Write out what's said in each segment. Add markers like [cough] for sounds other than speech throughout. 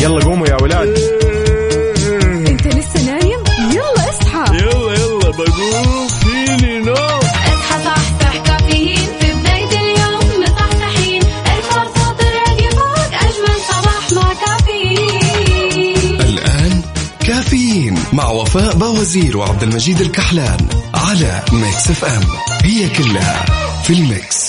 يلا قوموا يا ولاد. انت لسه نايم؟ يلا اصحى. يلا يلا بقوم فيني نو اصحى صحصح كافيين. في بداية اليوم مصحصحين. الفرصة تراك فوق أجمل صباح مع كافيين. الآن كافيين مع وفاء بوازير وعبد المجيد الكحلان على ميكس اف ام. هي كلها في الميكس.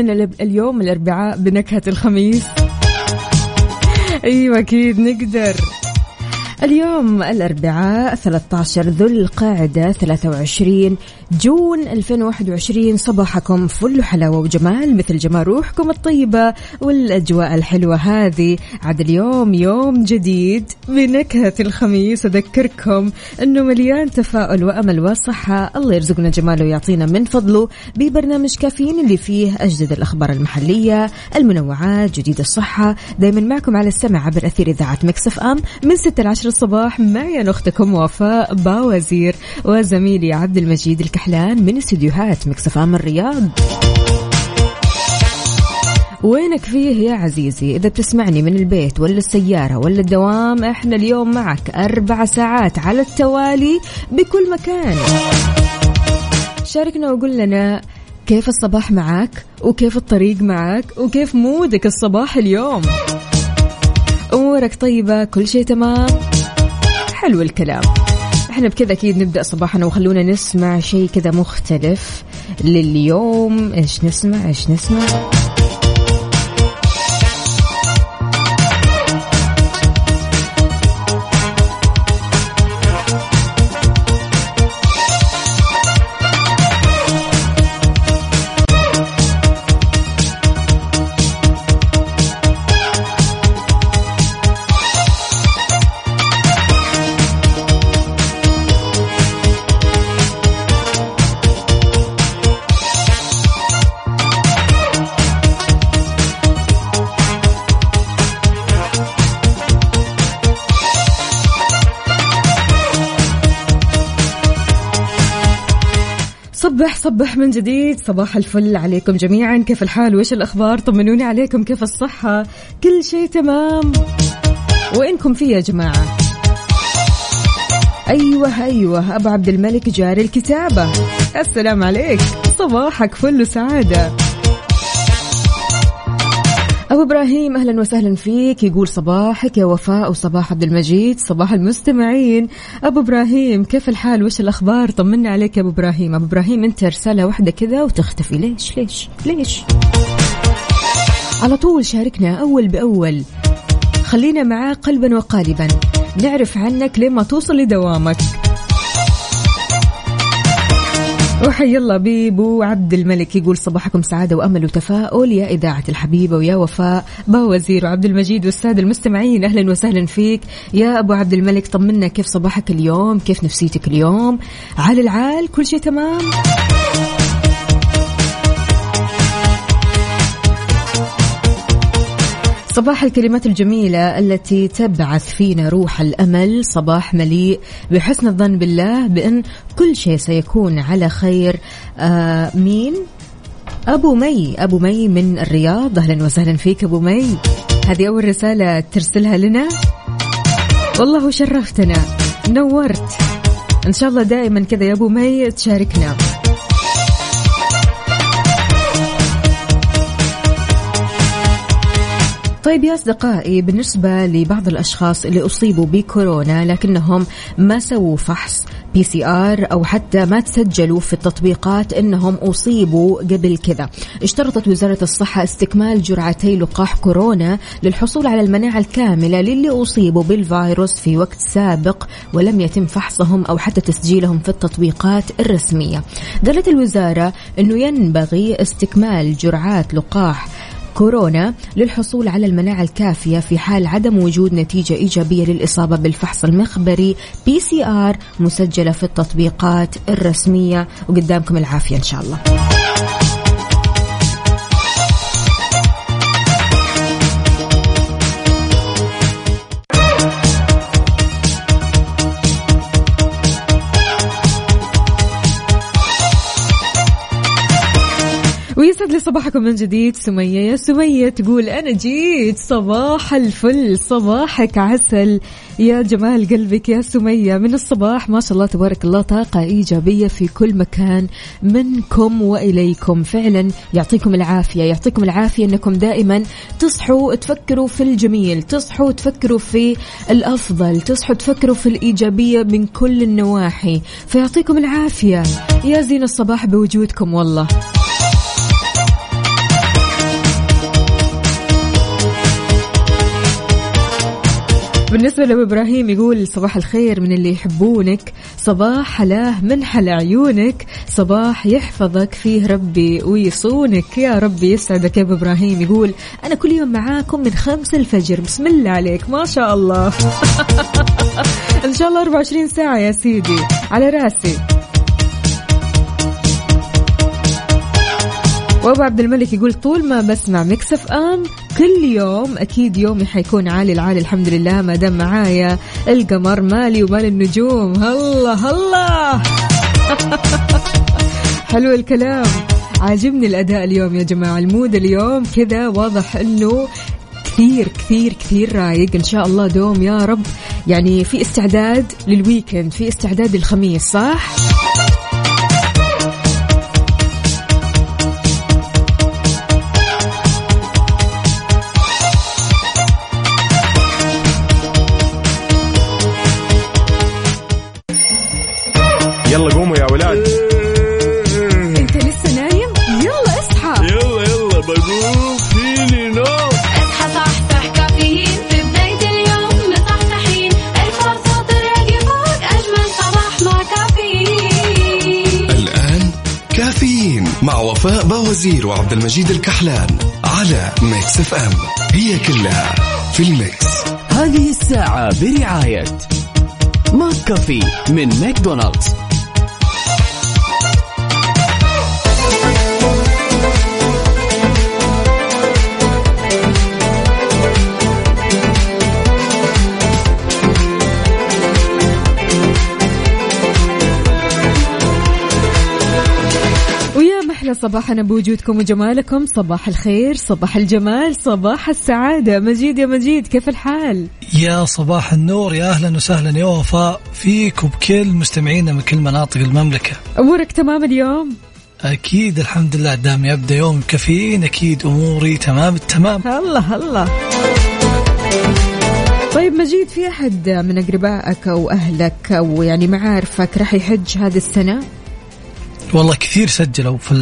ال- اليوم الأربعاء بنكهة الخميس. أيوه أكيد نقدر. اليوم الأربعاء 13 ذو القاعدة 23 جون 2021 صباحكم فل حلاوة وجمال مثل جمال روحكم الطيبة والأجواء الحلوة هذه. عاد اليوم يوم جديد بنكهة الخميس. أذكركم أنه مليان تفاؤل وأمل وصحة. الله يرزقنا جماله ويعطينا من فضله ببرنامج كافيين اللي فيه أجدد الأخبار المحلية المنوعات جديد الصحة. دايما معكم على السمع عبر أثير إذاعة Mix FM من 6 ل 10 الصباح معي أنا أختكم وفاء باوزير وزميلي عبد المجيد الكحلان من استديوهات Mix FM الرياض. وينك فيه يا عزيزي؟ إذا بتسمعني من البيت ولا السيارة ولا الدوام إحنا اليوم معك أربع ساعات على التوالي بكل مكان. شاركنا وقول لنا كيف الصباح معك وكيف الطريق معك وكيف مودك الصباح اليوم؟ أمورك طيبة كل شيء تمام؟ حلو الكلام. إحنا بكذا أكيد نبدأ صباحنا وخلونا نسمع شيء كذا مختلف لليوم. إيش نسمع؟ إيش نسمع؟ صبح صبح من جديد صباح الفل عليكم جميعا. كيف الحال؟ وإيش الأخبار؟ طمنوني عليكم. كيف الصحة؟ كل شيء تمام. وينكم فيه يا جماعة. أيوة أيوة. أبو عبد الملك جاري الكتابة. السلام عليك. صباحك فل وسعادة. أبو إبراهيم أهلا وسهلا فيك. يقول صباحك يا وفاء وصباح عبد المجيد صباح المستمعين. أبو إبراهيم كيف الحال؟ وش الأخبار؟ طمنا عليك يا أبو إبراهيم. أبو إبراهيم أنت رسالة واحدة كذا وتختفي. ليش؟ ليش؟ ليش؟ على طول شاركنا أول بأول. خلينا معاه قلبا وقالبا. نعرف عنك لما توصل لدوامك. وحي الله بيبو عبد الملك يقول صباحكم سعادة وأمل وتفاؤل. يا إذاعة الحبيبة ويا وفاء با وزير وعبد المجيد والسادة المستمعين. أهلا وسهلا فيك. يا أبو عبد الملك طمنا كيف صباحك اليوم؟ كيف نفسيتك اليوم؟ عال العال كل شيء تمام؟ صباح الكلمات الجميلة التي تبعث فينا روح الأمل صباح مليء بحسن الظن بالله بأن كل شيء سيكون على خير. آه مين؟ أبو مي. أبو مي من الرياض. أهلا وسهلا فيك أبو مي. هذه أول رسالة ترسلها لنا. والله شرفتنا. نورت. إن شاء الله دائما كذا يا أبو مي. تشاركنا. طيب يا أصدقائي بالنسبة لبعض الأشخاص اللي أصيبوا بكورونا لكنهم ما سووا فحص PCR أو حتى ما تسجلوا في التطبيقات أنهم أصيبوا قبل كذا. اشترطت وزارة الصحة استكمال جرعتي لقاح كورونا للحصول على المناعة الكاملة للي أصيبوا بالفيروس في وقت سابق ولم يتم فحصهم أو حتى تسجيلهم في التطبيقات الرسمية. قالت الوزارة أنه ينبغي استكمال جرعات لقاح كورونا للحصول على المناعة الكافية في حال عدم وجود نتيجة إيجابية للإصابة بالفحص المخبري PCR مسجلة في التطبيقات الرسمية. وقدامكم العافية إن شاء الله. ويسعد لي صباحكم من جديد. سمية يا سمية تقول أنا جيت. صباح الفل. صباحك عسل. يا جمال قلبك يا سمية. من الصباح ما شاء الله تبارك الله طاقة إيجابية في كل مكان. منكم وإليكم. فعلا يعطيكم العافية. يعطيكم العافية أنكم دائما تصحوا تفكروا في الجميل. تصحوا تفكروا في الأفضل. تصحوا تفكروا في الإيجابية من كل النواحي. فيعطيكم العافية. يا زين الصباح بوجودكم والله. بالنسبة لأبو إبراهيم يقول صباح الخير من اللي يحبونك صباح حلاه من حلا عيونك صباح يحفظك فيه ربي ويصونك. يا ربي يسعدك يا أبو إبراهيم. يقول أنا كل يوم معاكم من خمس الفجر. بسم الله عليك. ما شاء الله. [laughs] إن شاء الله 24 ساعة يا سيدي. على رأسي. وأبو عبد الملك يقول طول ما بسمع Mix FM كل يوم أكيد يومي حيكون عالي العالي الحمد لله. ما دام معايا القمر مالي ومال النجوم. الله الله [laughs] حلو الكلام. عاجبني الأداء اليوم يا جماعة. ال mood اليوم كذا واضح إنه كثير كثير كثير رايق. إن شاء الله دوم يا رب. يعني في استعداد للويكند في استعداد للخميس صح؟ وفاء باوزير وعبد المجيد الكحلان على Mix FM. هي كلها في ال mix. هذه الساعة برعاية McCafé من ماكدونالدز. صباحنا بوجودكم وجمالكم. صباح الخير صباح الجمال صباح السعادة. مجيد يا مجيد كيف الحال؟ يا صباح النور يا أهلا وسهلا. يا وفاء فيك وبكل مستمعينا من كل مناطق المملكة. أمورك تمام اليوم؟ أكيد الحمد لله دام يبدأ يوم كافيين أكيد أموري تمام التمام الله الله طيب مجيد في أحد من أقربائك أو أهلك أو يعني معارفك راح يحج هذه السنة؟ والله كثير سجلوا في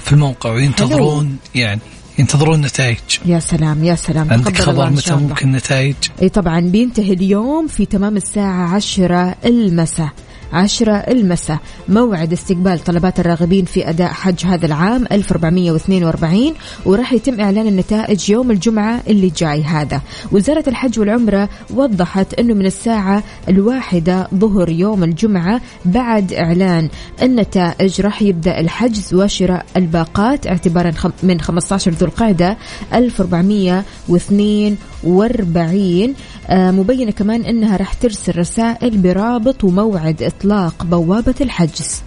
في الموقع وينتظرون يعني ينتظرون نتائج. يا سلام يا سلام. عندك خبر متى. ممكن نتائج؟ إي طبعا بينتهي اليوم في تمام الساعة عشرة المساء. عشرة المساء. موعد استقبال طلبات الراغبين في أداء حج هذا العام 1442 وراح يتم إعلان النتائج يوم الجمعة اللي جاي هذا. وزارة الحج والعمرة وضحت أنه من الساعة الواحدة ظهر يوم الجمعة بعد إعلان النتائج راح يبدأ الحجز وشراء الباقات اعتبارا من 15 ذو القعدة 1442 آه، مبينة كمان أنها راح ترسل رسائل برابط وموعد إطلاق بوابة الحجز.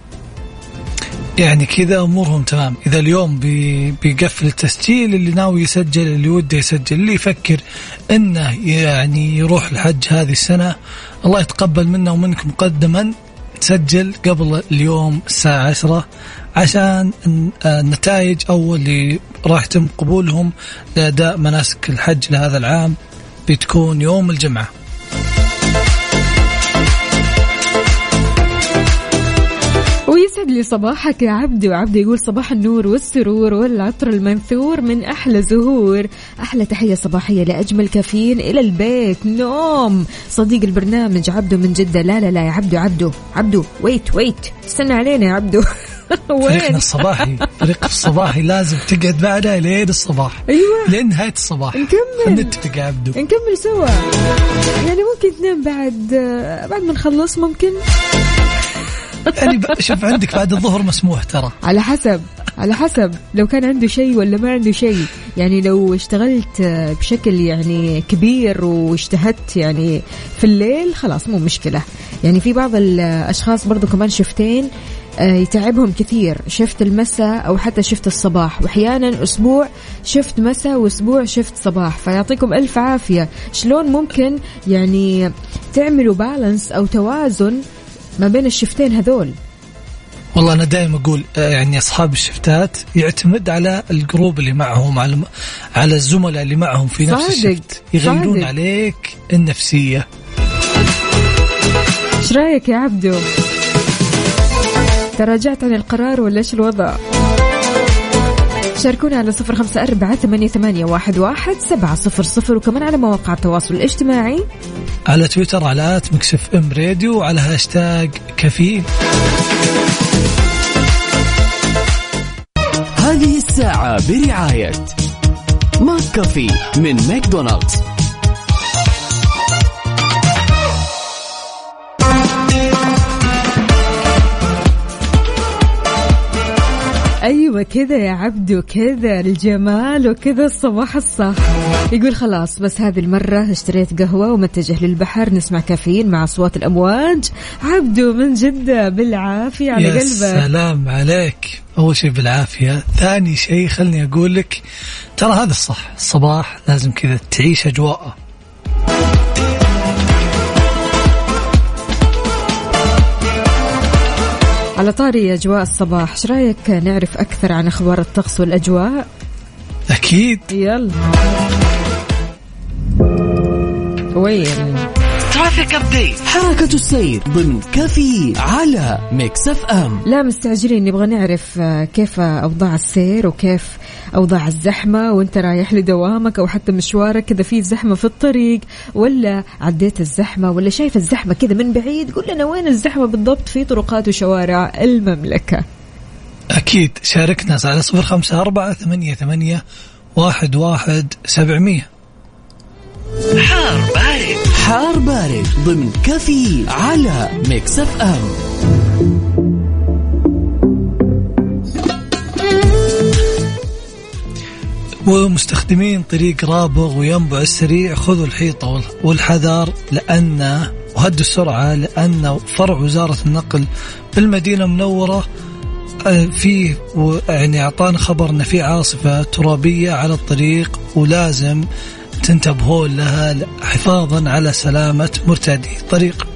يعني كذا أمورهم تمام. إذا اليوم بي بيقفل التسجيل اللي ناوي يسجل اللي وده يسجل اللي يفكر إنه يعني يروح الحج هذه السنة الله يتقبل منا ومنكم مقدما. تسجل قبل اليوم الساعة 10 عشان الن- النتائج أو اللي راح يتم قبولهم لأداء مناسك الحج لهذا العام بتكون يوم الجمعة. ويسعد لي صباحك يا عبدو عبدو يقول صباح النور والسرور والعطر المنثور من أحلى زهور. أحلى تحية صباحية لأجمل كافيين إلى البيت. نوم! صديق البرنامج عبدو من جدة. لا لا لا يا عبدو عبدو عبدو ويت ويت استنى علينا يا عبدو. فريقنا [laughs] وين الصباحي فريق الصباحي لازم تقعد معنا لين الصباح. أيوه. لين نهاية الصباح. نكمل. نتفق يا عبدو. نكمل سوا. يعني ممكن تنام بعد بعد ما نخلص ممكن؟ يعني شوف عندك بعد الظهر مسموح ترى. على حسب على حسب. لو كان عنده شيء ولا ما عنده شيء. يعني لو اشتغلت بشكل يعني كبير واجتهدت يعني في الليل خلاص مو مشكلة. يعني في بعض الأشخاص برضو كمان شفتين آه، يتعبهم كثير. شفت المساء أو حتى شفت الصباح. وأحيانا أسبوع شفت مساء وأسبوع شفت صباح. فيعطيكم ألف عافية. شلون ممكن يعني تعملوا بالانس أو توازن ما بين الشفتين هذول. والله أنا دائما أقول آه، يعني أصحاب الشفتات يعتمد على الجروب اللي معهم على على الزملاء اللي معهم في نفس الشفت. يغيرون صادق. عليك النفسية. إيش رأيك يا عبدو؟ تراجعت عن القرار ولا إيش الوضع؟ شاركونا على صفر خمسة أربعة ثمانية, ثمانية واحد, واحد سبعة صفر صفر وكمان على مواقع التواصل الاجتماعي. على تويتر على at Mix FM Radio وعلى هاشتاج كافيين هذه الساعة برعاية McCafé من ماكدونالدز. أيوة كذا يا عبدو كذا الجمال وكذا الصباح الصح. يقول خلاص بس هذه المرة اشتريت قهوة ومتجه للبحر نسمع كافيين مع أصوات الأمواج. عبدو من جدة بالعافية على يا قلبك. سلام عليك. أول شيء بالعافية. ثاني شيء خلني أقول لك ترى هذا الصح الصباح لازم كذا تعيش أجواءه. على طاري أجواء الصباح إيش رأيك نعرف أكثر عن أخبار الطقس والأجواء؟ أكيد. يلا. وين؟ traffic update حركة السير ضمن كافيين على Mix FM. لا مستعجلين نبغى نعرف آه، كيف أوضاع السير وكيف أوضاع الزحمة وانت رايح لدوامك أو حتى مشوارك؟ كذا في زحمة في الطريق ولا عديت الزحمة ولا شايف الزحمة كذا من بعيد قول لنا وين الزحمة بالضبط في طرقات وشوارع المملكة. أكيد شاركنا على صفر خمسة أربعة ثمانية ثمانية واحد واحد سبعمية. حار بارد. حار بارد ضمن كافيين على Mix FM. ومستخدمين طريق رابغ وينبع السريع خذوا الحيطة وال- والحذر لأن وهدوا السرعة لأن فرع وزارة النقل بالمدينة المنورة آه، فيه يعني أعطانا خبر أن في عاصفة ترابية على الطريق ولازم تنتبهون لها حفاظا على سلامة مرتادي الطريق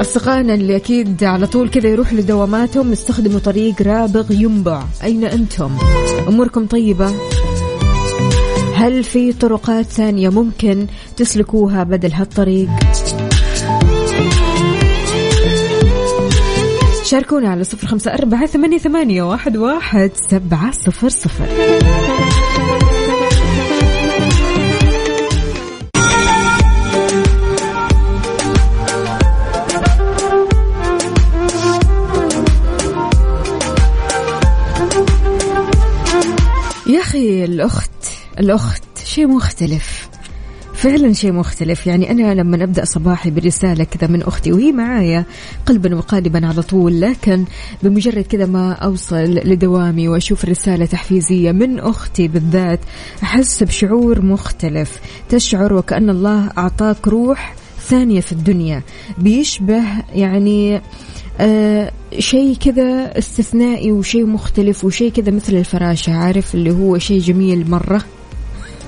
أصدقائنا اللي أكيد على طول كذا يروح لدواماتهم استخدموا طريق رابغ ينبع أين أنتم؟ أموركم طيبة؟ هل في طرقات ثانية ممكن تسلكوها بدل هالطريق؟ شاركونا على صفر خمسة أربعة ثمانية, ثمانية واحد, واحد سبعة صفر صفر. يا أخي الأخت الأخت شيء مختلف. فعلا شيء مختلف. يعني أنا لما أبدأ صباحي برسالة كذا من أختي وهي معايا قلبا وقالبا على طول لكن بمجرد كذا ما أوصل لدوامي وأشوف رسالة تحفيزية من أختي بالذات أحس بشعور مختلف. تشعر وكأن الله أعطاك روح ثانية في الدنيا. بيشبه يعني آه شيء كذا استثنائي وشيء مختلف وشيء كذا مثل الفراشة عارف؟ اللي هو شيء جميل مرة.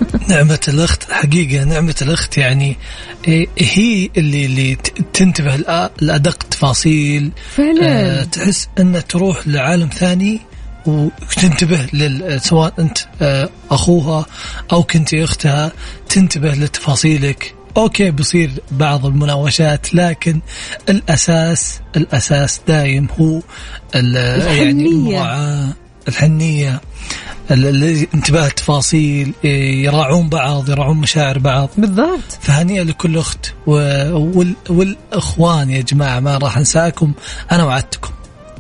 [laughs] نعمة الأخت حقيقة نعمة الأخت يعني إيه، هي اللي اللي تنتبه لأ- لأدق تفاصيل فعلا. آه، تحس أن تروح لعالم ثاني وتنتبه لل سواء أنت آه، أخوها أو كنت أختها تنتبه لتفاصيلك. أوكي بيصير بعض المناوشات لكن الأساس الأساس دايم هو يعني الحنية. المراعاة الحنية. ال- ال- انتباه التفاصيل إيه، يراعون بعض يراعون مشاعر بعض. بالضبط. فهنيئا لكل أخت. والإخوان يا جماعة ما راح أنساكم. أنا وعدتكم.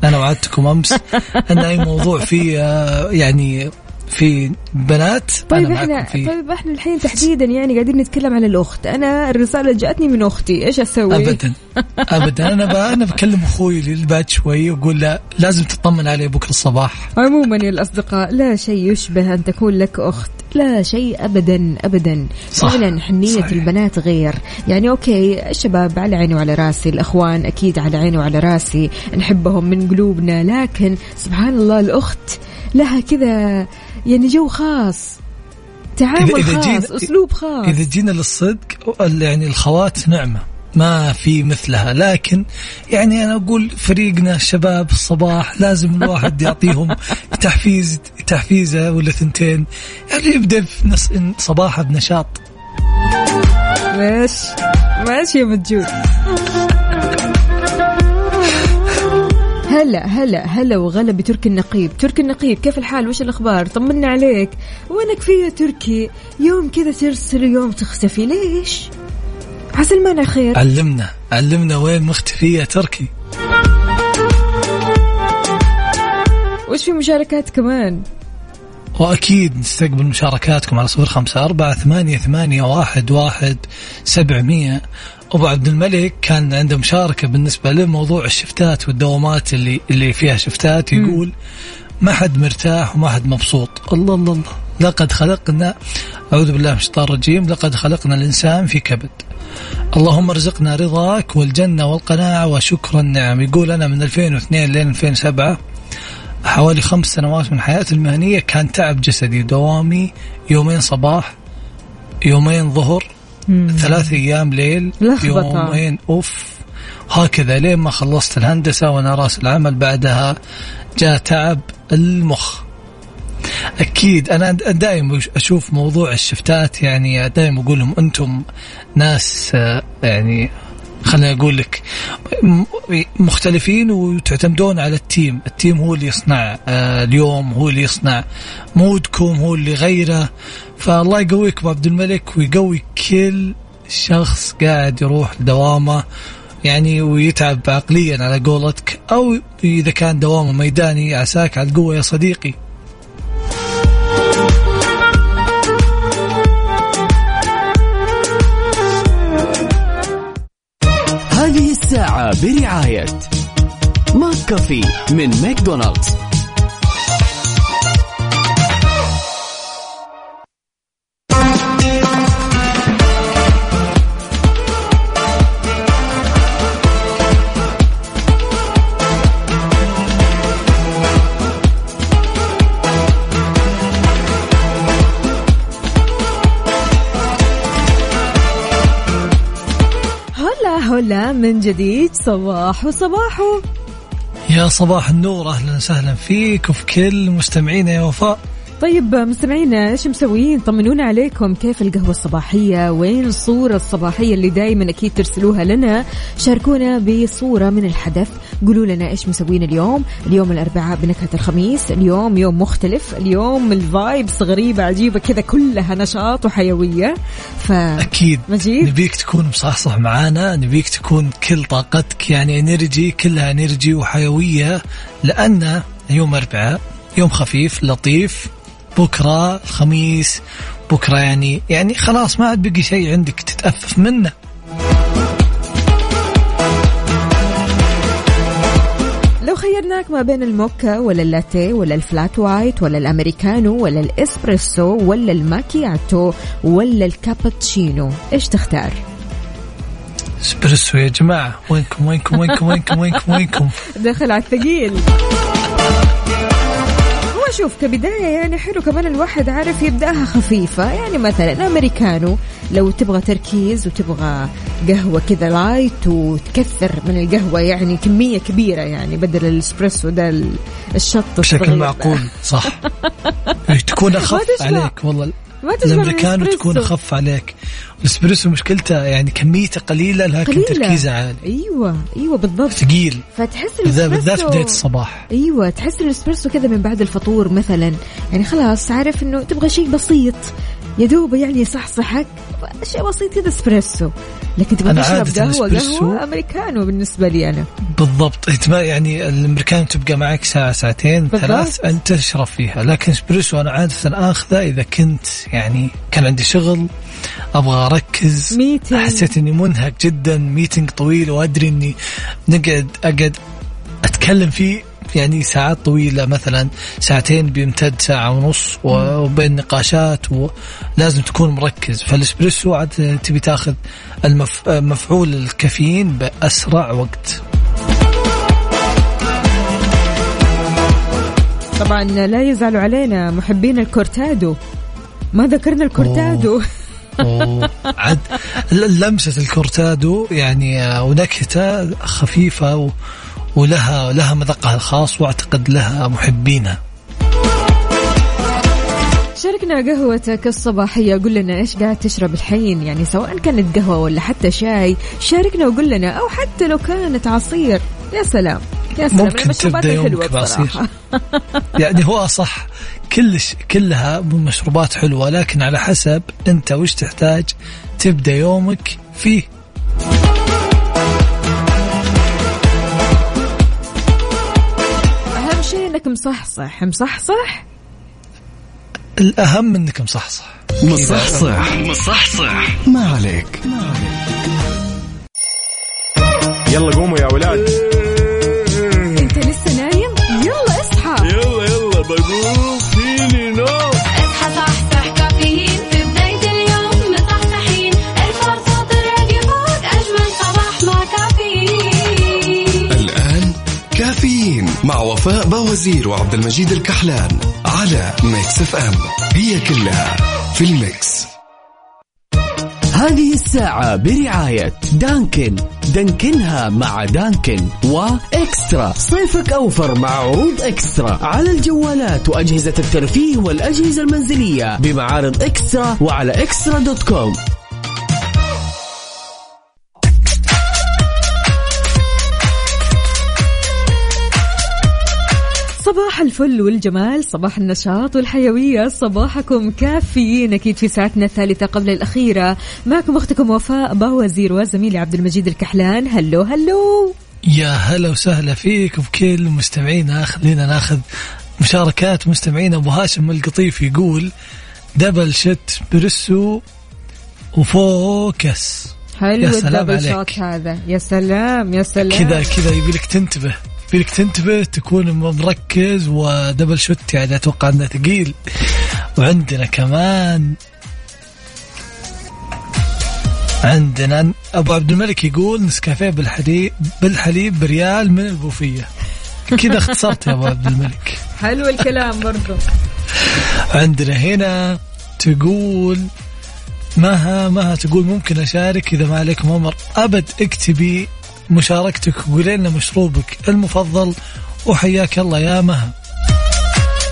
أنا وعدتكم أمس [laughs] إن أي موضوع فيه آه، يعني في بنات. طيب أنا إحنا فيه. طيب إحنا الحين تحديدا يعني قاعدين نتكلم عن الأخت. أنا الرسالة جاتني من أختي إيش أسوي؟ ابدا. ابدا. أنا. أنا بكلم أخوي اللي بعد شوي وأقول له لازم تطمن عليه بكرة الصباح. عموما يا الأصدقاء لا شيء يشبه أن تكون لك أخت. لا شيء ابدا ابدا. صح. فعلا حنية صحيح. البنات غير. يعني أوكي الشباب على عيني وعلى راسي الأخوان أكيد على عيني وعلى راسي نحبهم من قلوبنا. لكن سبحان الله الأخت لها كذا يعني جو خاص تعامل إذا- خاص جينا- أسلوب خاص. إذا جينا للصدق يعني الخوات نعمة. ما في مثلها. لكن يعني أنا أقول فريقنا الشباب الصباح لازم الواحد يعطيهم [laughs] تحفيز تحفيزة ولا ثنتين؟ يعني يبدأ في نص صباحه بنشاط. ماشي. ماشي يا مجود. هلا هلا هلا وغلا بتركي النقيب. تركي النقيب كيف الحال؟ وش الأخبار؟ طمنا عليك. وينك في يا تركي؟ يوم كذا ترسل يوم تختفي. ليش؟ عسى المانع خير. علمنا علمنا وين مختفيه تركي؟ وش في مشاركات كمان؟ واكيد نستقبل مشاركاتكم على صفر خمسة أربعة ثمانية ثمانية واحد واحد سبعمية. أبو عبد الملك كان عنده مشاركة بالنسبة لموضوع الشفتات والدوامات اللي اللي فيها شفتات يقول ما حد مرتاح وما حد مبسوط. الله الله الله. لقد خلقنا أعوذ بالله من الشيطان الرجيم. لقد خلقنا الإنسان في كبد. اللهم ارزقنا رضاك والجنة والقناعة وشكر النعم. يقول أنا من 2002 لين 2007 حوالي خمس سنوات من حياتي المهنية كان تعب جسدي دوامي يومين صباح يومين ظهر ثلاث أيام ليل. يومين أوف. هكذا لين ما خلصت الهندسة وأنا راس العمل بعدها جاء تعب المخ. أكيد أنا دائما أشوف موضوع الشفتات يعني دائما أقول لهم أنتم ناس آه، يعني خليني أقول لك مختلفين وتعتمدون على ال team. ال team هو اللي يصنع آه، اليوم هو اللي يصنع mood كم هو اللي يغيره فالله يقويك أبو عبد الملك ويقوي كل شخص قاعد يروح دوامه يعني ويتعب عقليا على قولتك أو إذا كان دوامه ميداني عساك على القوة يا صديقي. الساعة برعاية McCafé من ماكدونالدز. هلا من جديد؟ صباح وصباحو يا صباح النور أهلا وسهلا فيك وفي كل مستمعينا يا وفاء. طيب مستمعينا إيش مسويين؟ طمنونا عليكم. كيف القهوة الصباحية؟ وين الصورة الصباحية اللي دايما أكيد ترسلوها لنا؟ شاركونا بصورة من الحدث. قولوا لنا إيش مسوين اليوم؟ اليوم الأربعاء بنكهة الخميس اليوم يوم مختلف اليوم الفايبس غريبة عجيبة كذا كلها نشاط وحيوية. ف أكيد. مجيد؟ نبيك تكون مصحصح معانا نبيك تكون كل طاقتك يعني energy كلها energy وحيوية لأن يوم أربعاء يوم خفيف لطيف. بكرة الخميس بكرة يعني يعني خلاص ما عاد بقي شيء عندك تتأفف منه. لو خيرناك ما بين الموكا ولا اللاتيه ولا ال flat white ولا الأمريكانو ولا الإسبريسو ولا الماكياتو ولا الكابتشينو إيش تختار؟ إسبريسو يا جماعة وينكم وينكم وينكم وينكم وينكم وينكم. [laughs] دخل على الثقيل. هو شوف كبداية يعني حلو كمان الواحد عارف يبدأها خفيفة يعني مثلا أمريكانو لو تبغى تركيز وتبغى قهوة كذا light وتكثر من القهوة يعني كمية كبيرة يعني بدل الإسبريسو ده ال- ال shot بشكل. معقول صح [laughs] تكون أخف ما تسمع. عليك والله ما تشبه الامريكانو. تكون اخف عليك. الإسبريسو مشكلته يعني كميته قليلة لكن قليلة. تركيزه عالي. أيوه أيوه بالضبط. ثقيل. فتحس بالذات بالذات بداية الصباح. أيوه تحس الإسبريسو كذا من بعد الفطور مثلا. يعني خلاص عارف إنه تبغى شيء بسيط. يا دوب يعني يصحصحك شيء بسيط كذا اسبريسو لكن تبغى تشرب قهوة قهوة أمريكانو بالنسبة لي أنا. بالضبط. إنت ما يعني الامريكانو تبقى معك ساعة ساعتين بالضبط. ثلاث انت تشرب فيها. لكن اسبريسو أنا عادة آخذه إذا كنت يعني كان عندي شغل أبغى أركز meeting. حسيت إني منهك جدا meeting طويل وأدري إني نقعد أقعد أتكلم فيه يعني ساعات طويلة مثلا ساعتين بيمتد ساعة ونص وبين نقاشات ولازم تكون مركز. فالإسبريسو عاد تبي تاخذ المف... مفعول الكافيين بأسرع وقت. طبعا لا يزعلوا علينا محبين الكورتادو. ما ذكرنا الكورتادو. أوه. عاد ل- لمسة الكورتادو يعني آه، ونكهته خفيفة و... ولها لها مذاقها الخاص واعتقد لها محبينها. شاركنا قهوتك الصباحية قل لنا إيش قاعد تشرب الحين؟ يعني سواء كانت قهوة ولا حتى شاي شاركنا وقل لنا أو حتى لو كانت عصير. يا سلام يا سلام ممكن الحلوة يومك بعصير. [laughs] يعني هو صح كل ش... كلها مشروبات حلوة لكن على حسب أنت وش تحتاج تبدأ يومك فيه. مصحصح مصحصح؟ الأهم أنك مصحصح. مصحصح. مصحصح. ما عليك. يلا قوموا يا ولاد. مع وفاء بوازير وعبد المجيد الكحلان على Mix FM هي كلها في ال mix. هذه الساعة برعاية دانكن. دانكنها مع دانكن وإكسترا. صيفك أوفر مع عروض إكسترا. على الجوالات وأجهزة الترفيه والأجهزة المنزلية بمعارض إكسترا وعلى إكسترا dot com. صباح الفل والجمال صباح النشاط والحيوية صباحكم كافيين. أكيد في ساعتنا الثالثة قبل الأخيرة. معكم أختكم وفاء باوزير وزميلي عبد المجيد الكحلان. hello hello. يا هلا وسهلا فيك وبكل مستمعينا. خلينا ناخذ مشاركات مستمعينا. أبو هاشم القطيف يقول double shot إسبريسو و focus. حلو يا سلام ال double عليك. shot هذا. يا سلام يا سلام. كذا كذا يبيلك تنتبه. يبيلك تنتبه تكون مركز ودبل شوت يعني أتوقع أنه ثقيل. وعندنا كمان عندنا أبو عبد الملك يقول نسكافيه بالحليب بالحليب بريال من البوفيه. كذا اختصرت يا أبو عبد الملك. حلو الكلام برضو. عندنا هنا تقول مها مها تقول ممكن أشارك إذا ما عليكم أمر. أبد اكتبي مشاركتك وقولي لنا مشروبك المفضل وحياك الله يا مها.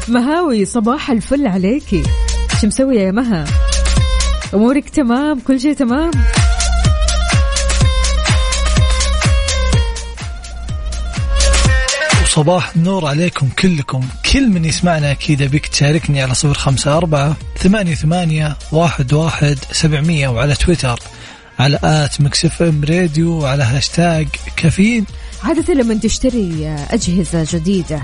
مهاوي صباح الفل عليكي. شو مسوية يا مها؟ أمورك تمام؟ كل شيء تمام؟ وصباح النور عليكم كلكم. كل من يسمعنا أكيد أبيك تشاركني على صفر خمسة أربعة ثمانية ثمانية واحد واحد سبعمية وعلى تويتر. على at Mix FM Radio وعلى هاشتاج كافيين. عادة لما تشتري أجهزة جديدة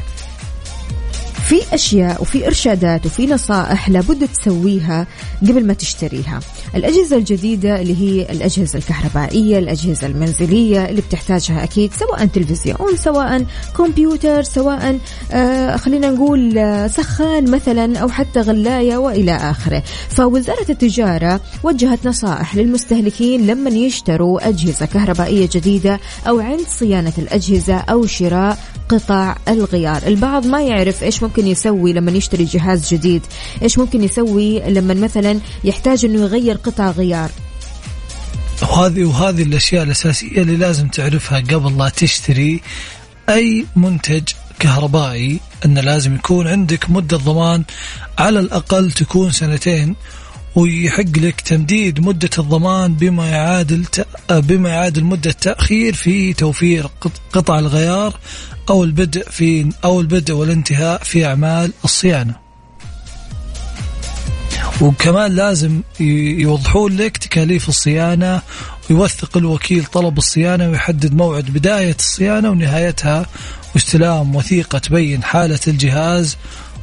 في أشياء وفي إرشادات وفي نصائح لابد تسويها قبل ما تشتريها. الأجهزة الجديدة اللي هي الأجهزة الكهربائية الأجهزة المنزلية اللي بتحتاجها أكيد سواء تلفزيون سواء كمبيوتر سواء آه خلينا نقول آه سخان مثلا أو حتى غلاية وإلى آخره. فوزارة التجارة وجهت نصائح للمستهلكين لما يشتروا أجهزة كهربائية جديدة أو عند صيانة الأجهزة أو شراء قطع الغيار. البعض ما يعرف إيش ممكن يسوي لما يشتري جهاز جديد؟ إيش ممكن يسوي لما مثلا يحتاج أنه يغير قطع غيار؟ وهذه وهذه الأشياء الأساسية اللي لازم تعرفها قبل لا تشتري أي منتج كهربائي انه لازم يكون عندك مدة ضمان على الأقل تكون سنتين ويحق لك تمديد مدة الضمان بما يعادل بما يعادل مدة تأخير في توفير قط- قطع الغيار أو البدء في أو البدء والانتهاء في أعمال الصيانة. وكمان لازم يوضحون لك تكاليف الصيانة ويوثق الوكيل طلب الصيانة ويحدد موعد بداية الصيانة ونهايتها واستلام وثيقة تبين حالة الجهاز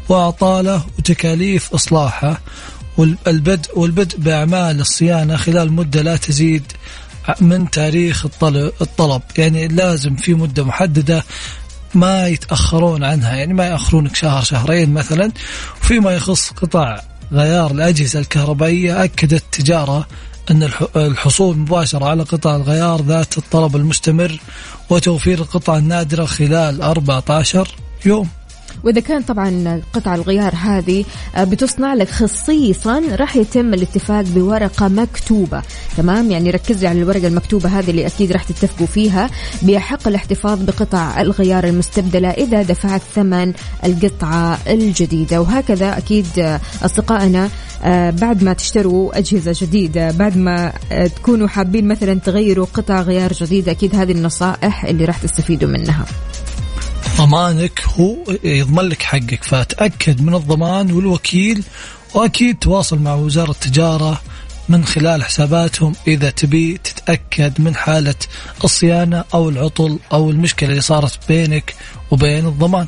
وأعطاله وتكاليف إصلاحه والبدء والبدء بأعمال الصيانة خلال مدة لا تزيد من تاريخ الطلب يعني لازم في مدة محددة ما يتأخرون عنها يعني ما يأخرونك شهر شهرين مثلا. وفيما يخص قطع غيار الأجهزة الكهربائية أكدت التجارة أن الح- الحصول مباشرة على قطع الغيار ذات الطلب المستمر وتوفير القطع النادرة خلال 14 يوم. وإذا كان طبعا قطع الغيار هذه آه، بتصنع لك خصيصا راح يتم الاتفاق بورقة مكتوبة. تمام؟ يعني ركزي على الورقة المكتوبة هذه اللي أكيد راح تتفقوا فيها. بيحق الاحتفاظ بقطع الغيار المستبدلة إذا دفعت ثمن القطعة الجديدة. وهكذا أكيد آه، أصدقائنا آه، بعد ما تشتروا أجهزة جديدة بعد ما تكونوا حابين مثلا تغيروا قطع غيار جديده أكيد هذه النصائح اللي راح تستفيدوا منها. ضمانك هو يضمن لك حقك. فتأكد من الضمان والوكيل وأكيد تواصل مع وزارة التجارة من خلال حساباتهم. إذا تبي تتأكد من حالة الصيانة أو العطل أو المشكلة اللي صارت بينك وبين الضمان.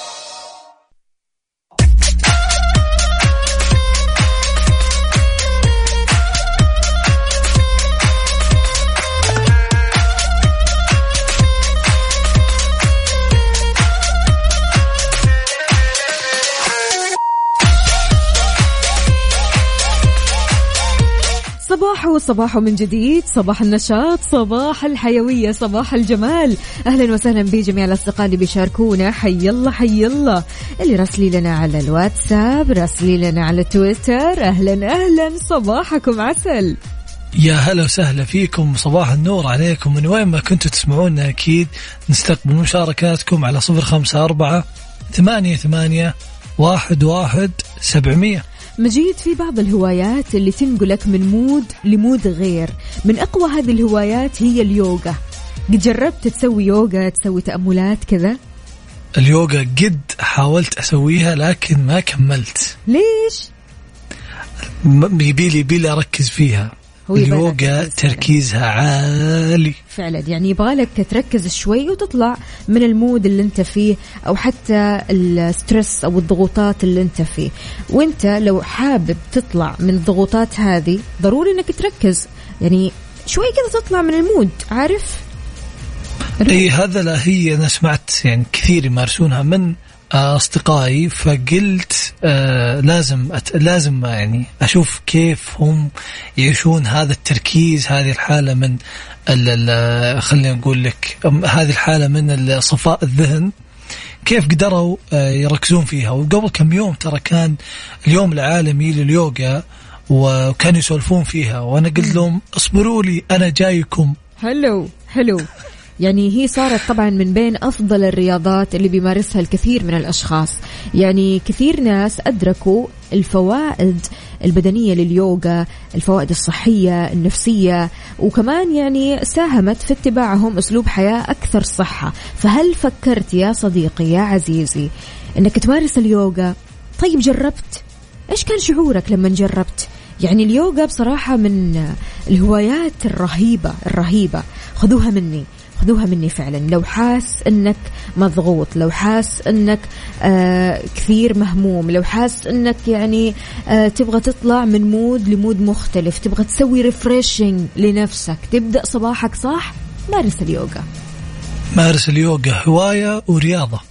وصباح من جديد صباح النشاط صباح الحيوية صباح الجمال. أهلا وسهلا بجميع الأصدقاء اللي بيشاركونا. حي الله حي الله. اللي راسلي لنا على الواتساب راسلي لنا على تويتر. أهلا أهلا. صباحكم عسل. يا هلا وسهلا فيكم. صباح النور عليكم. من وين ما كنتوا تسمعونا أكيد نستقبل مشاركاتكم على صفر خمسة أربعة ثمانية ثمانية واحد واحد سبعمية. مجيد في بعض الهوايات اللي تنقلك من mood ل mood غير. من أقوى هذه الهوايات هي اليوغا. قد جربت تسوي يوغا تسوي تأملات كذا؟ اليوغا قد حاولت أسويها لكن ما كملت. ليش؟ يبيلي يبيلي أركز فيها. اليوغا. تركيزها عالي. فعلا. يعني يبغالك تركز شوي وتطلع من ال mood اللي انت فيه أو حتى ال stress أو الضغوطات اللي انت فيه. وانت لو حابب تطلع من الضغوطات هذه ضروري إنك تركز. يعني شوي كذا تطلع من ال mood عارف؟ إي هذا لا هي أنا سمعت يعني كثير يمارسونها من أصدقائي فقلت آه لازم أت لازم يعني أشوف كيف هم يعيشون هذا التركيز هذه الحالة من ال- خلينا نقول لك هذه الحالة من صفاء الذهن كيف قدروا آه، يركزون فيها. وقبل كم يوم ترى كان اليوم العالمي لليوغا وكانوا يسولفون فيها. وأنا قلت لهم اصبروا لي أنا جايكم. حلو حلو. يعني هي صارت طبعا من بين أفضل الرياضات اللي بيمارسها الكثير من الأشخاص. يعني كثير ناس أدركوا الفوائد البدنية لليوغا الفوائد الصحية النفسية وكمان يعني ساهمت في اتباعهم أسلوب حياة أكثر صحة. فهل فكرت يا صديقي يا عزيزي إنك تمارس اليوغا؟ طيب جربت؟ إيش كان شعورك لما جربت؟ يعني اليوغا بصراحة من الهوايات الرهيبة الرهيبة. خذوها مني. خذوها مني فعلا. لو حاس إنك مضغوط لو حاس إنك آه كثير مهموم لو حاس إنك يعني آه تبغى تطلع من mood ل mood مختلف تبغى تسوي refreshing لنفسك تبدأ صباحك صح؟ مارس اليوغا. مارس اليوغا هواية ورياضة.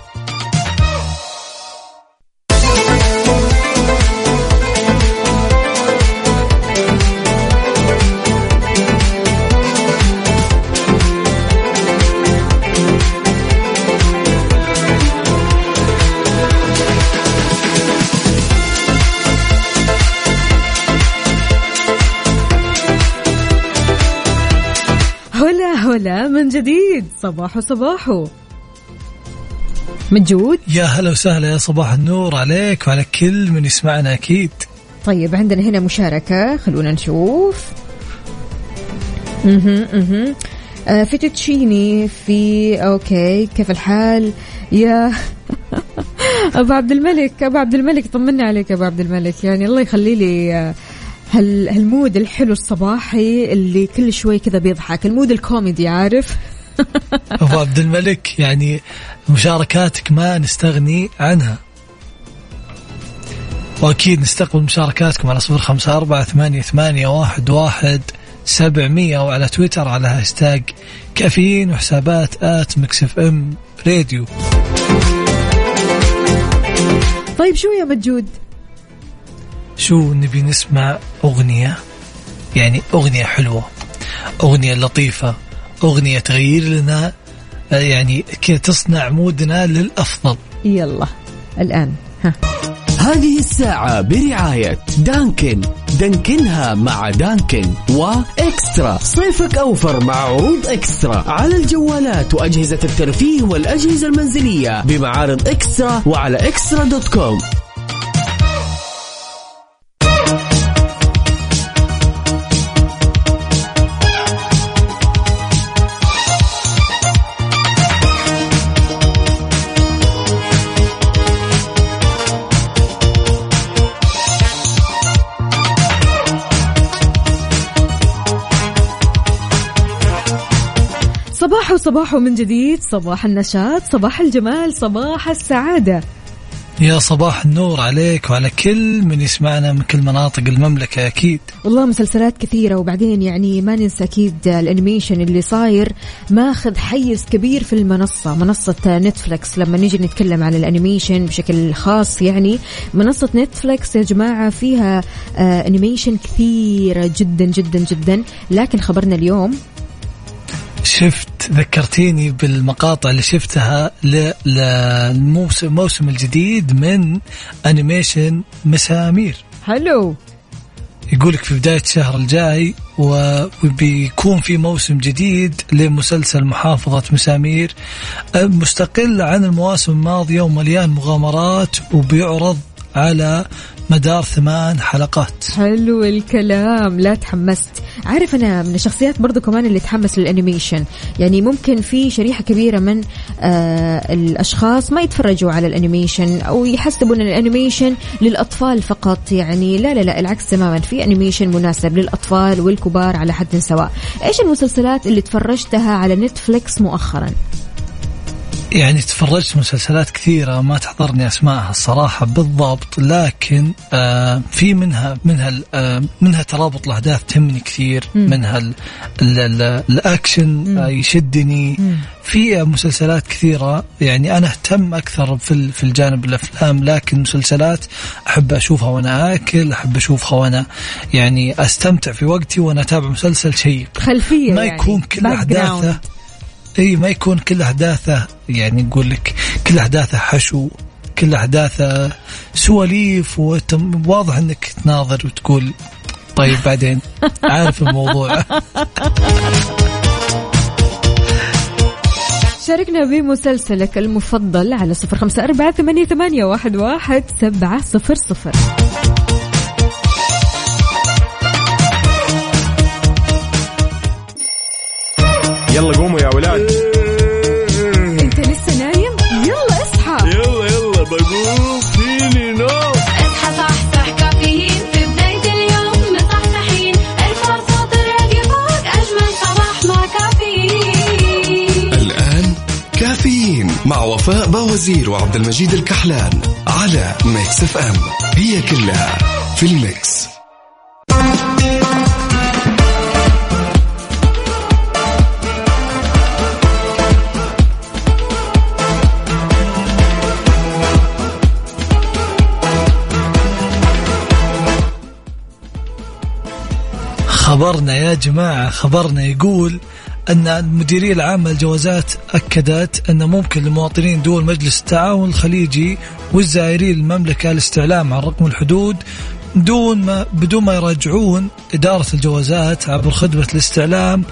جديد صباحو صباحو موجود يا هلا وسهلا يا صباح النور عليك وعلى كل من يسمعنا أكيد. طيب عندنا هنا مشاركة خلونا نشوف. أها أها آه فيتوتشيني في okay كيف الحال؟ يا [laughs] أبو عبد الملك أبو عبد الملك طمنا عليك أبو عبد الملك. يعني الله يخلي لي آه، هال هال mood الحلو الصباحي اللي كل شوي كذا بيضحك. ال mood الكوميدي عارف؟ [laughs] أبو عبد الملك يعني مشاركاتك ما نستغني عنها. وأكيد نستقبل مشاركاتكم على صفر خمسة أربعة ثمانية, ثمانية واحد, واحد سبعمية وعلى تويتر على هاشتاج كافيين وحسابات at Mix FM Radio. طيب شو يا مجود؟ شو نبي نسمع أغنية؟ يعني أغنية حلوة أغنية لطيفة. أغنية تغير لنا آه، يعني كذا تصنع مودنا للأفضل. يلا الآن ها. هذه الساعة برعاية دانكن. دانكنها مع دانكن وإكسترا. صيفك أوفر مع عروض إكسترا. على الجوالات وأجهزة الترفيه والأجهزة المنزلية بمعارض إكسترا وعلى إكسترا دوت كوم. صباح من جديد صباح النشاط صباح الجمال صباح السعادة. يا صباح النور عليك وعلى كل من يسمعنا من كل مناطق المملكة أكيد. والله مسلسلات كثيرة وبعدين يعني ما ننسى أكيد ال animation اللي صاير ماخذ حيز كبير في المنصة منصة نتفلكس لما نيجي نتكلم عن ال animation بشكل خاص يعني منصة نتفلكس يا جماعة فيها آه animation كثيرة جدا جدا جدا. لكن خبرنا اليوم شفت ذكرتيني بالمقاطع اللي شفتها للموسم الموسم الجديد من أنيميشن مسامير. حلو يقولك في بداية الشهر الجاي وبيكون في موسم جديد لمسلسل محافظة مسامير مستقل عن المواسم الماضية ومليان مغامرات وبيعرض على مدار ثمان حلقات. حلو الكلام. لا تحمست. عارف أنا من الشخصيات برضو كمان اللي تحمس لل animation. يعني ممكن في شريحة كبيرة من آه الأشخاص ما يتفرجوا على ال animation أو يحسبوا أن ال animation للأطفال فقط. يعني لا لا لا العكس تماما. في animation مناسب للأطفال والكبار على حد سواء. إيش المسلسلات اللي تفرجتها على نتفليكس مؤخرا؟ يعني تفرجت مسلسلات كثيرة ما تحضرني أسمائها الصراحة بالضبط لكن آه في منها منها آه منها ترابط الأحداث تهمني كثير منها ال ال ال الأكشن آه يشدني. في مسلسلات كثيرة يعني أنا أهتم أكثر في في الجانب الأفلام لكن مسلسلات أحب أشوفها وأنا آكل أحب أشوفها وأنا يعني أستمتع في وقتي وأنا أتابع مسلسل شيق. خلفية ما يعني يكون كل background. إي ما يكون كل أحداثه يعني نقول لك كل أحداثه حشو كل أحداثه سواليف وتم واضح إنك تناظر وتقول طيب [laughs] بعدين؟ عارف الموضوع. [laughs] شاركنا بمسلسلك المفضل على صفر خمسة أربعة ثمانية, ثمانية واحد, واحد سبعة صفر صفر. يلا قوموا باوزير وعبد المجيد الكحلان على Mix FM. هي كلها في ال Mix. خبرنا يا جماعة خبرنا يقول أن المديرية العامة للجوازات أكدت أن ممكن لمواطنين دول مجلس التعاون الخليجي والزائرين المملكة الاستعلام عن رقم الحدود دون ما بدون ما يراجعون إدارة الجوازات عبر خدمة الاستعلام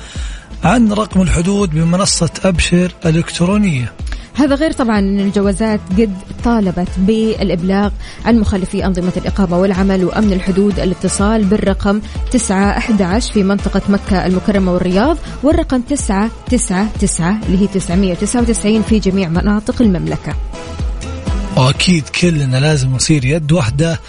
عن رقم الحدود بمنصة أبشر الإلكترونية هذا غير طبعا أن الجوازات قد طالبت بالإبلاغ عن مخالفي أنظمة الإقامة والعمل وأمن الحدود الاتصال بالرقم 911 في منطقة مكة المكرمة والرياض والرقم 999 اللي هي 999 في جميع مناطق المملكة. وأكيد كلنا لازم نصير يد واحدة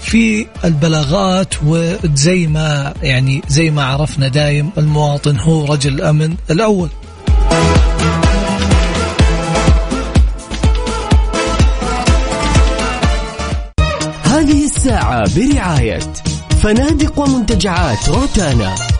في البلاغات وزي ما يعني زي ما عرفنا دايم المواطن هو رجل الأمن الأول. الساعة برعاية فنادق ومنتجعات روتانا.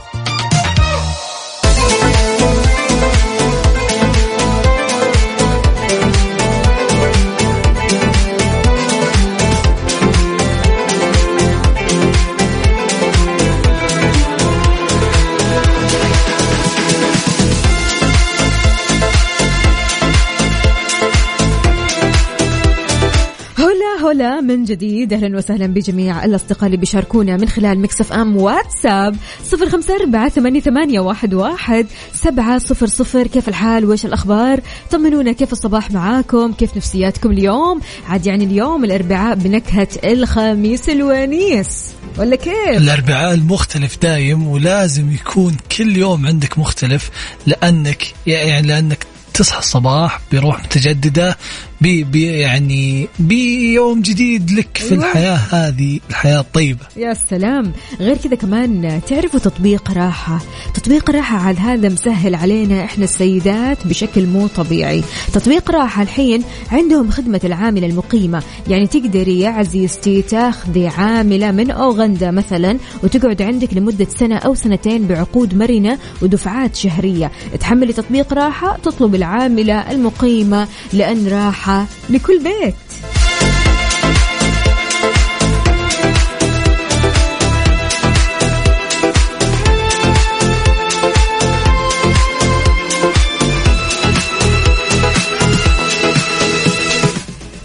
هلا من جديد. أهلا وسهلا بجميع الأصدقاء اللي بيشاركونا من خلال Mix FM واتساب. صفر أربعة ثمانية, ثمانية واحد, سبعة صفر صفر. كيف الحال؟ وإيش الأخبار؟ طمنونا كيف الصباح معاكم؟ كيف نفسياتكم اليوم؟ عاد يعني اليوم الأربعاء بنكهة الخميس الونيس. ولا كيف؟ الأربعاء المختلف دايم ولازم يكون كل يوم عندك مختلف لأنك يعني لأنك تصحى الصباح بروح متجددة بي بي يعني بيوم جديد لك في أيوة. الحياة هذه الحياة الطيبة. يا سلام. غير كذا كمان تعرفوا تطبيق راحة. تطبيق راحة عاد هذا مسهل علينا إحنا السيدات بشكل مو طبيعي. تطبيق راحة الحين عندهم خدمة العاملة المقيمة. يعني تقدري يا عزيزتي تاخذي عاملة من أوغندا مثلا وتقعد عندك لمدة سنة أو سنتين بعقود مرنة ودفعات شهرية. تحملي تطبيق راحة تطلب العاملة المقيمة لأن راحة لكل بيت.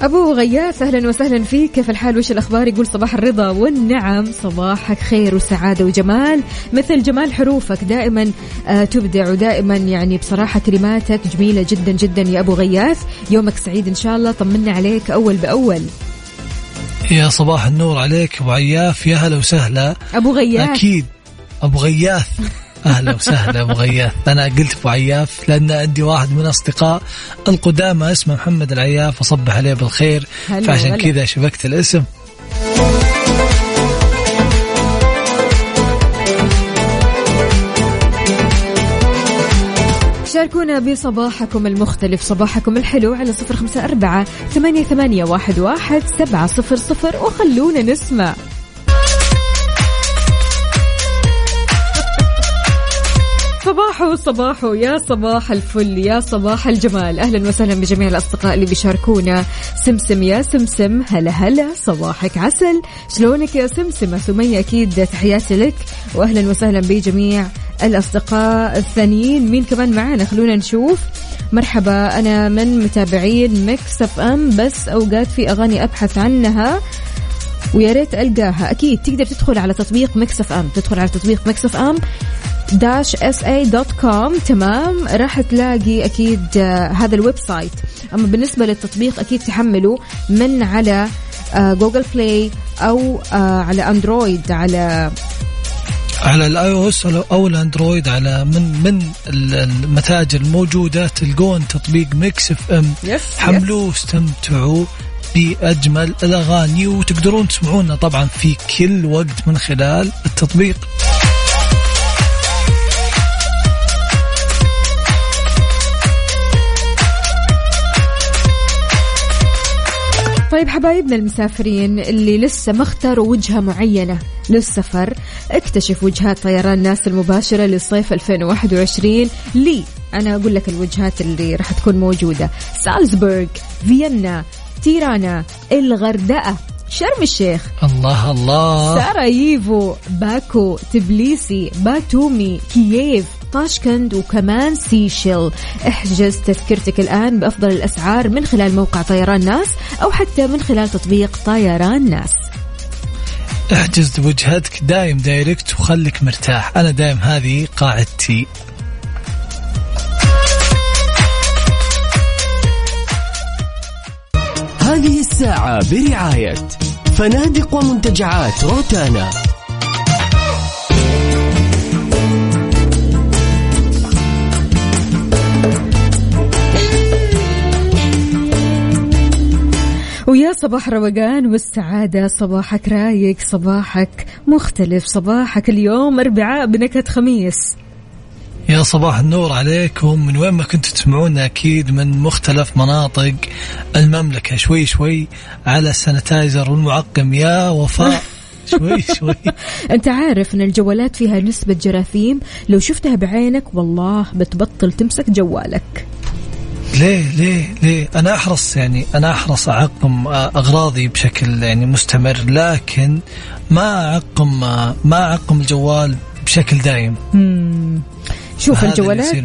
أبو غياث أهلا وسهلا فيك. كيف الحال؟ وش الأخبار؟ يقول صباح الرضا والنعم صباحك خير وسعادة وجمال. مثل جمال حروفك دائما آه تبدع ودائما يعني بصراحة كلماتك جميلة جدا جدا يا أبو غياث. يومك سعيد إن شاء الله. طمنا عليك أول بأول. يا صباح النور عليك أبو عياف. يا هلا وسهلا. أبو غياث. أكيد. أبو غياث. [laughs] أهلا وسهلا أبو غياث. أنا قلت أبو عياف لأن عندي واحد من أصدقاء القدامى اسمه محمد العياف اصبح عليه بالخير. فعشان. كذا شبكت الاسم. شاركونا بصباحكم المختلف صباحكم الحلو على صفر خمسة أربعة ثمانية, ثمانية واحد, واحد سبعة صفر صفر وخلونا نسمع. صباحو صباحو يا صباح الفل يا صباح الجمال. أهلا وسهلا بجميع الأصدقاء اللي بيشاركونا. سمسم يا سمسم هلا هلا صباحك عسل. شلونك يا سمسمة؟ سمية أكيد تحياتي لك. واهلا وسهلا بجميع الأصدقاء الثانيين. مين كمان معانا؟ خلونا نشوف. مرحبا أنا من متابعين Mix FM بس أوقات في أغاني أبحث عنها. ويا ريت ألقاها. أكيد تقدر تدخل على تطبيق Mix FM. تدخل على تطبيق Mix FM. com تمام. راح تلاقي أكيد آه، هذا ال website. أما بالنسبة للتطبيق أكيد تحمله من على آه، Google Play أو آه، على Android على على ال iOS أو ال Android على من من ال- المتاجر الموجودة تلقون تطبيق Mix FM yes حملوه واستمتعوا بأجمل الأغاني وتقدرون تسمعونا طبعا في كل وقت من خلال التطبيق. طيب حبايبنا المسافرين اللي لسه ما اختاروا وجهة معينة للسفر اكتشف وجهات طيران ناس المباشرة لصيف 2021 لي أنا أقول لك الوجهات اللي راح تكون موجودة. سالزبورغ فيينا تيرانا الغردقة شرم الشيخ الله الله. ساراييفو باكو تبليسي باتومي كييف طاشكند وكمان سيشيل. احجز تذكرتك الآن بأفضل الأسعار من خلال موقع طيران ناس أو حتى من خلال تطبيق طيران ناس. احجز وجهتك دايم دايركت وخليك مرتاح. أنا دايم هذه قاعدتي. هذه الساعة برعاية فنادق ومنتجعات روتانا. ويا صباح روقان والسعادة صباحك رايق صباحك مختلف صباحك اليوم أربعاء بنكهة خميس. يا صباح النور عليكم. من وين ما كنتوا تسمعونا أكيد من مختلف مناطق المملكة. شوي شوي على السانيتايزر والمعقم يا وفاء [laughs] شوي شوي. أنت عارف أن الجوالات فيها نسبة جراثيم. لو شفتها بعينك والله بتبطل تمسك جوالك. ليه ليه ليه؟ أنا أحرص يعني أنا أحرص أعقم أغراضي بشكل يعني مستمر لكن ما أعقم ما أعقم الجوال بشكل دايم. شوف الجوالات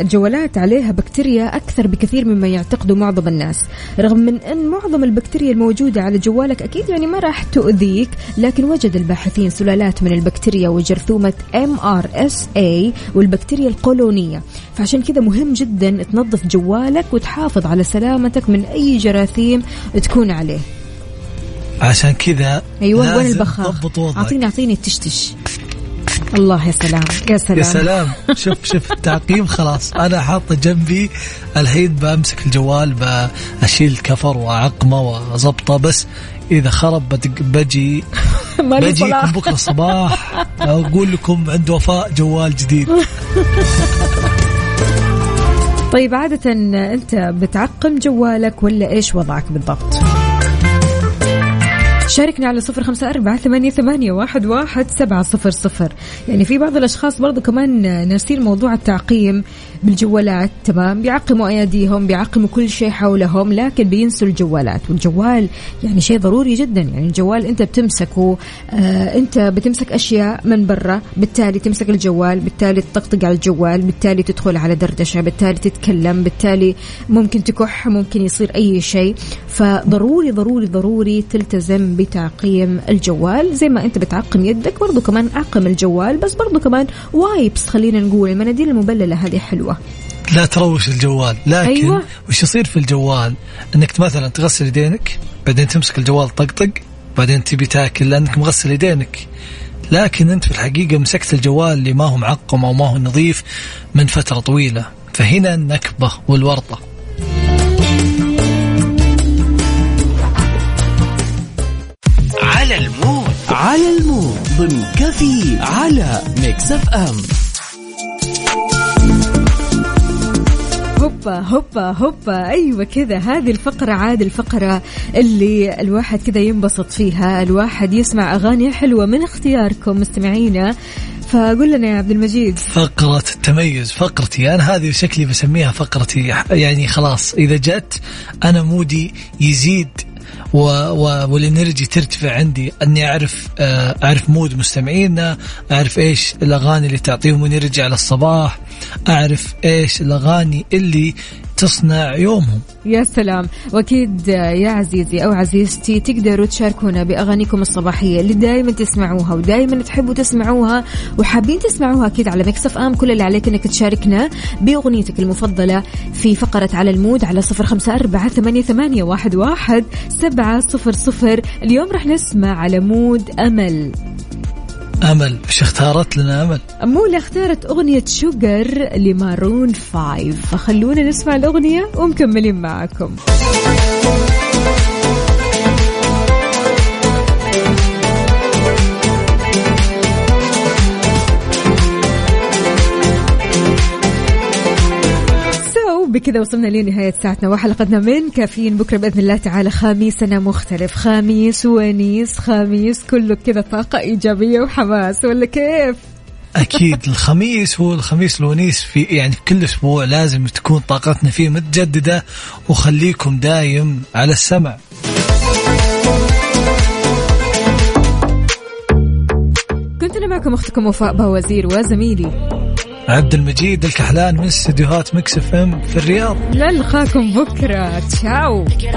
الجوالات عليها بكتيريا أكثر بكثير مما يعتقده معظم الناس. رغم من أن معظم البكتيريا الموجودة على جوالك أكيد يعني ما راح تؤذيك لكن وجد الباحثين سلالات من البكتيريا وجرثومة MRSA والبكتيريا القولونية. فعشان كذا مهم جدا تنظف جوالك وتحافظ على سلامتك من أي جراثيم تكون عليه. عشان كذا أيوة وين البخاخ؟ أعطيني أعطيني التشتش. الله يا سلام يا سلام يا سلام شوف شوف التعقيم خلاص أنا حاطة جنبي الحين بمسك الجوال بشيل الكفر وأعقمه وأظبطه بس إذا خرب بجي [laughs] بجيكم. بكرة الصباح أقول لكم عند وفاء جوال جديد [laughs] طيب عادة أنت بتعقم جوالك ولا إيش وضعك بالضبط؟ شاركنا على صفر خمسة أربعة ثمانية, ثمانية واحد, واحد سبعة صفر صفر يعني في بعض الأشخاص برضو كمان ناسين موضوع التعقيم بالجوالات تمام؟ بيعقموا أياديهم بيعقموا كل شيء حولهم لكن بينسوا الجوالات. والجوال يعني شيء ضروري جدا. يعني الجوال أنت بتمسكه آه أنت بتمسك أشياء من برا بالتالي تمسك الجوال بالتالي تطقطق على الجوال بالتالي تدخل على دردشة بالتالي تتكلم بالتالي ممكن تكح ممكن يصير أي شيء. فضروري ضروري ضروري تلتزم بتعقيم الجوال. زي ما أنت بتعقم يدك برضو كمان عقم الجوال بس برضو كمان وايبس خلينا نقول المناديل المبللة هذه حلوة. لا تروش الجوال لكن أيوة. أيوة. وش يصير في الجوال؟ إنك مثلا تغسل يدينك بعدين تمسك الجوال طقطق بعدين تبي تاكل لأنك مغسل يدينك. لكن أنت في الحقيقة مسكت الجوال اللي ما هو معقم أو ما هو نظيف من فترة طويلة. فهنا النكبة والورطة. على المود. على المود. ضمن كفي على Mix FM. هوبا هوبا هوبا. أيوه كذا. هذه الفقرة عاد الفقرة اللي الواحد كذا ينبسط فيها. الواحد يسمع أغاني حلوة من اختياركم مستمعينا. فقول لنا يا عبد المجيد. فقرة التميز فقرتي. أنا هذه شكلي بسميها فقرتي. يعني خلاص إذا جت أنا mood ي يزيد و و وال energy ترتفع عندي. أني أعرف آه، أعرف mood مستمعينا أعرف إيش الأغاني اللي تعطيهم energy على الصباح. أعرف إيش الأغاني اللي تصنع يومهم. يا سلام. وأكيد يا عزيزي أو عزيزتي تقدروا تشاركونا بأغانيكم الصباحية اللي دائما تسمعوها ودائما تحبوا تسمعوها وحابين تسمعوها أكيد على Mix FM. كل اللي عليك إنك تشاركنا بأغنيتك المفضلة في فقرة على ال mood على صفر خمسة أربعة ثمانية, ثمانية واحد, واحد سبعة صفر صفر. اليوم راح نسمع على mood أمل. أمل. إيش اختارت لنا أمل؟ أمولة اختارت أغنية Sugar ل Maroon 5. فخلونا نسمع الأغنية ومكملين معاكم بكذا كذا وصلنا لنهاية ساعتنا. وحلقتنا من كافيين بكرة بإذن الله تعالى. خميسنا مختلف. خميس ونيس خميس كله كذا طاقة إيجابية وحماس ولا كيف؟ أكيد. [laughs] الخميس هو الخميس الونيس في يعني في كل أسبوع لازم تكون طاقتنا فيه متجددة. وخليكم دايم على السمع. كنت أنا معكم أختكم وفاء باوزير وزميلي. عبد المجيد الكحلان من استديوهات Mix FM في الرياض. نلقاكم بكرة. تشاو.